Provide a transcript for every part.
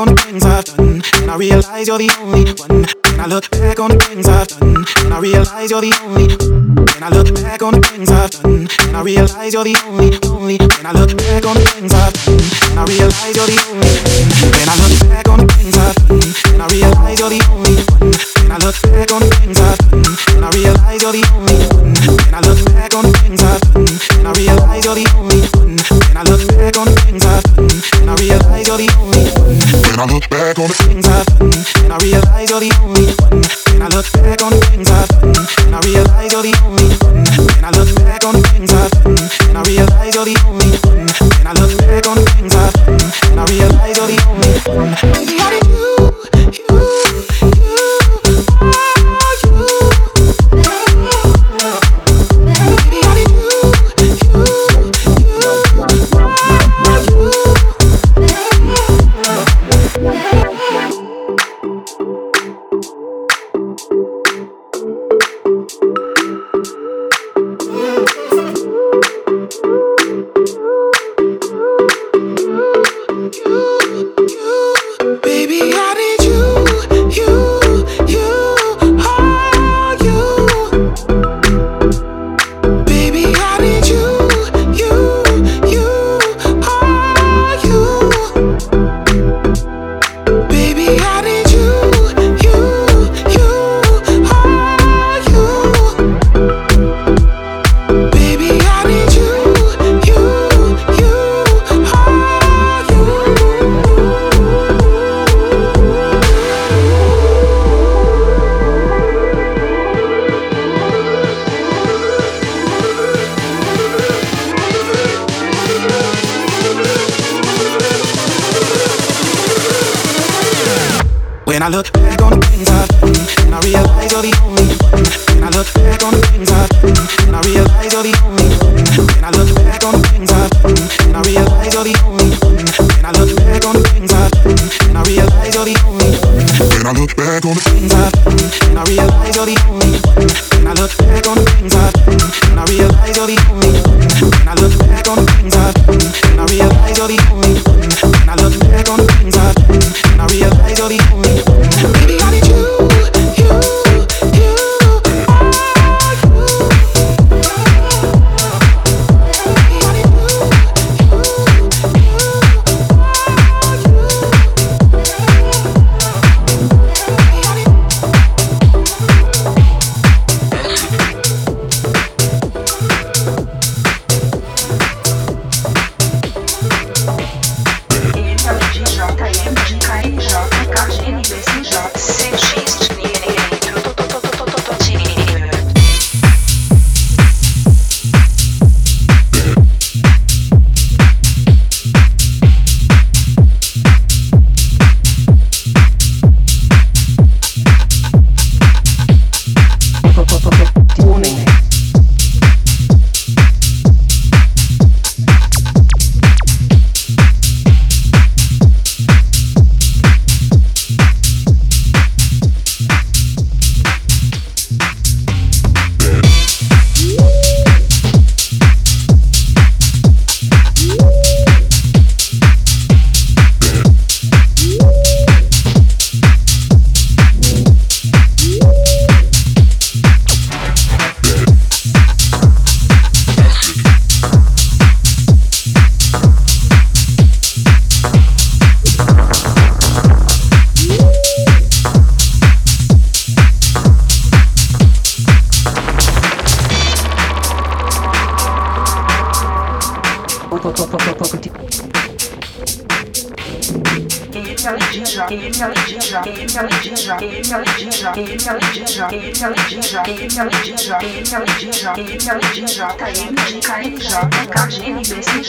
on the things I've done, and I realize you're the only one. When I look back on the things I've done, and I realize you're the only. When I look back on the things I've done, and I realize you're the only, only. When I look back on the things I've done, and I realize you're the only. One when I look back on the things I've done, and I realize you're the only one. When I look back on the things I've done, and I realize you're the only one. When I look back on the things I've done, and I realize you're the only one. When I look back on the things I've done, and I realize you're the only one. When I look back on the Things I've done, and I realize you're the only one. When I look back on the things I've done, and I realize you're the only one. When I look back on the things I've done, and I realize you're the only one. When I look back on the things I've done, and I realize you're the only one. Baby, I need you, you, you,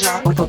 Poco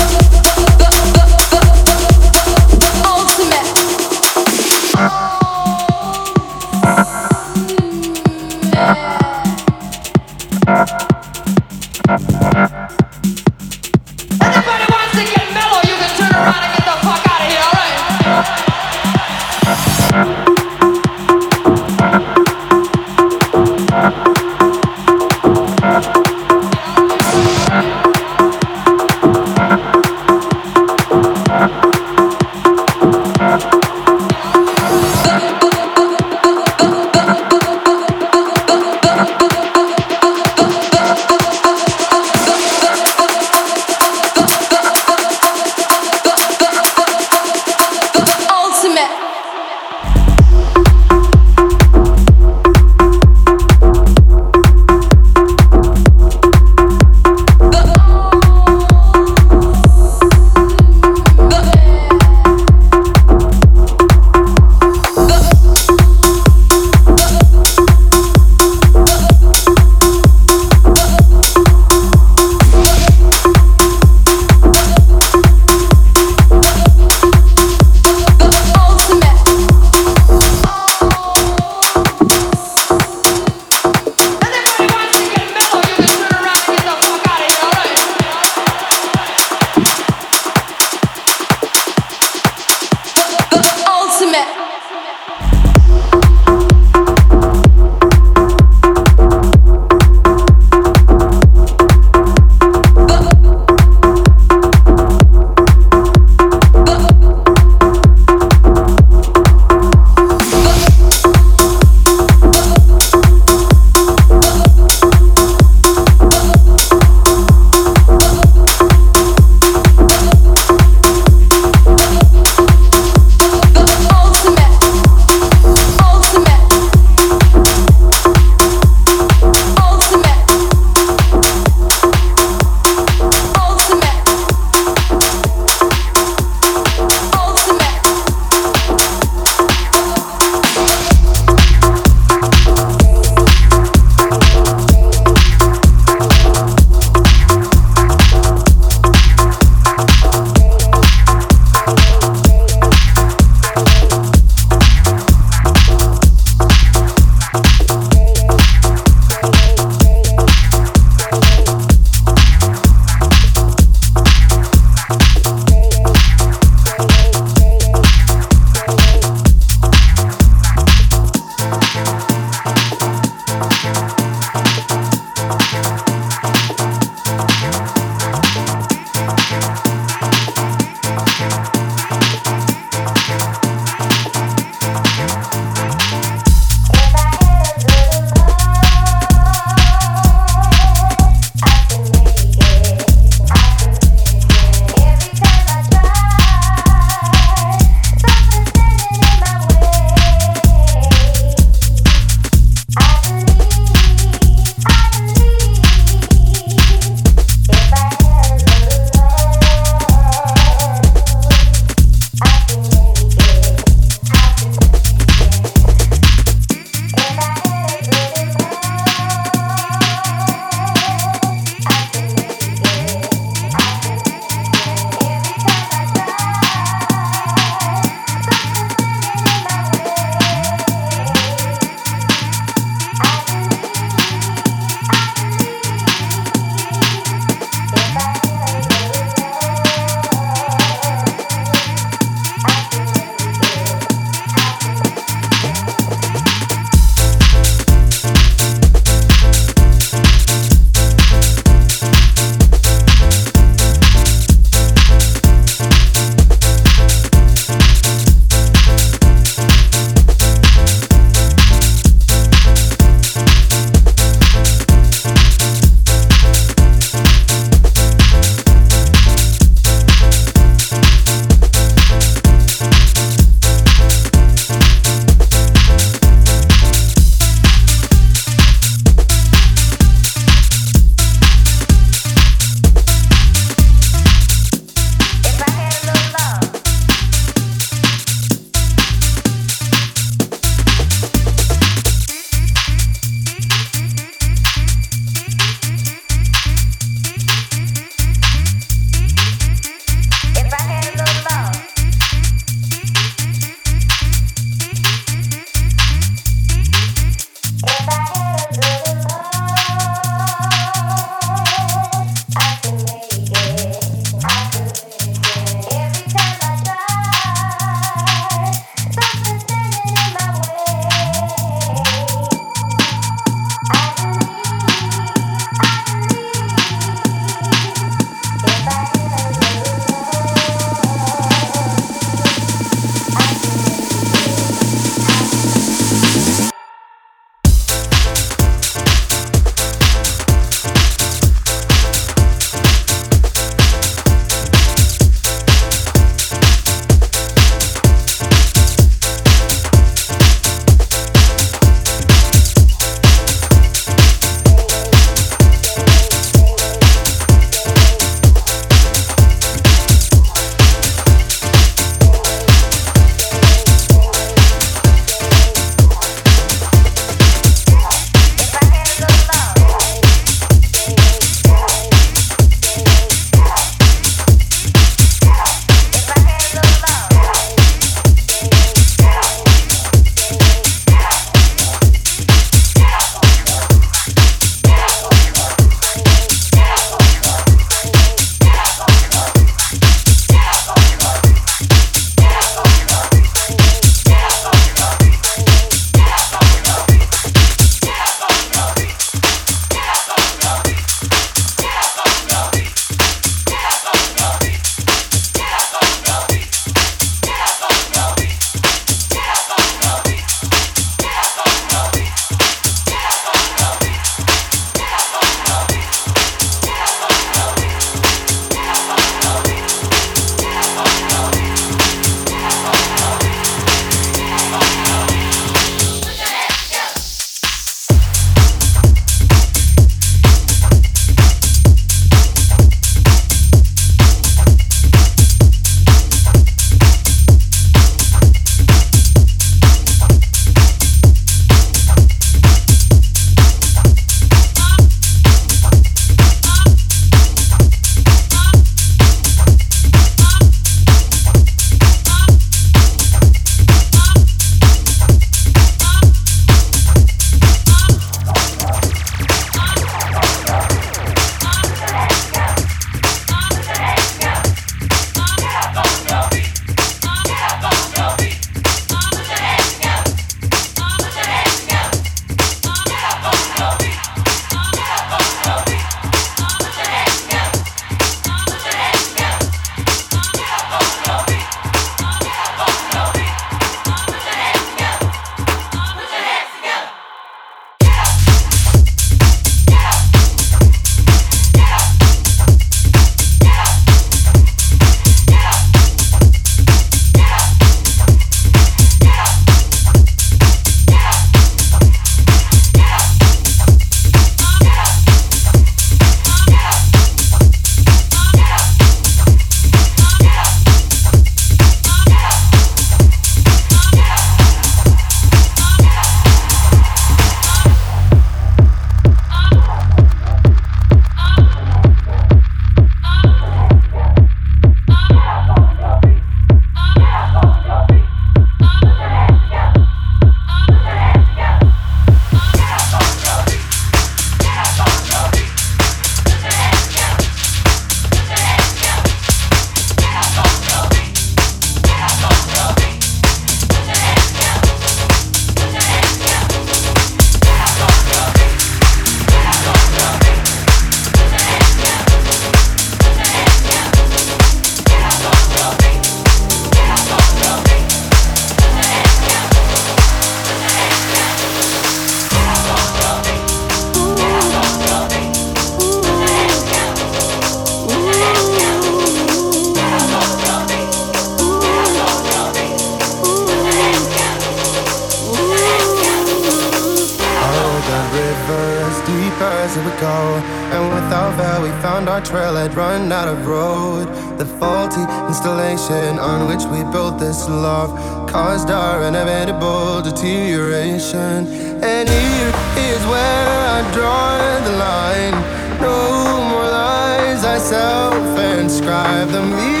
inevitable deterioration. And here is where I draw the line. No more lies I self inscribe them.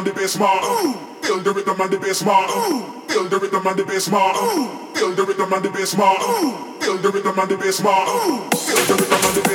And the bass mark. Feel the rhythm and the bass mark. Feel the rhythm and the bass mark. Feel the rhythm and the bass mark. Feel the rhythm and the bass mark. Feel the rhythm and the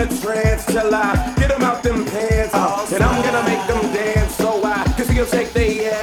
in trance till I get them out them pants. Oh, and I'm gonna make them dance so I can see them shake their ass.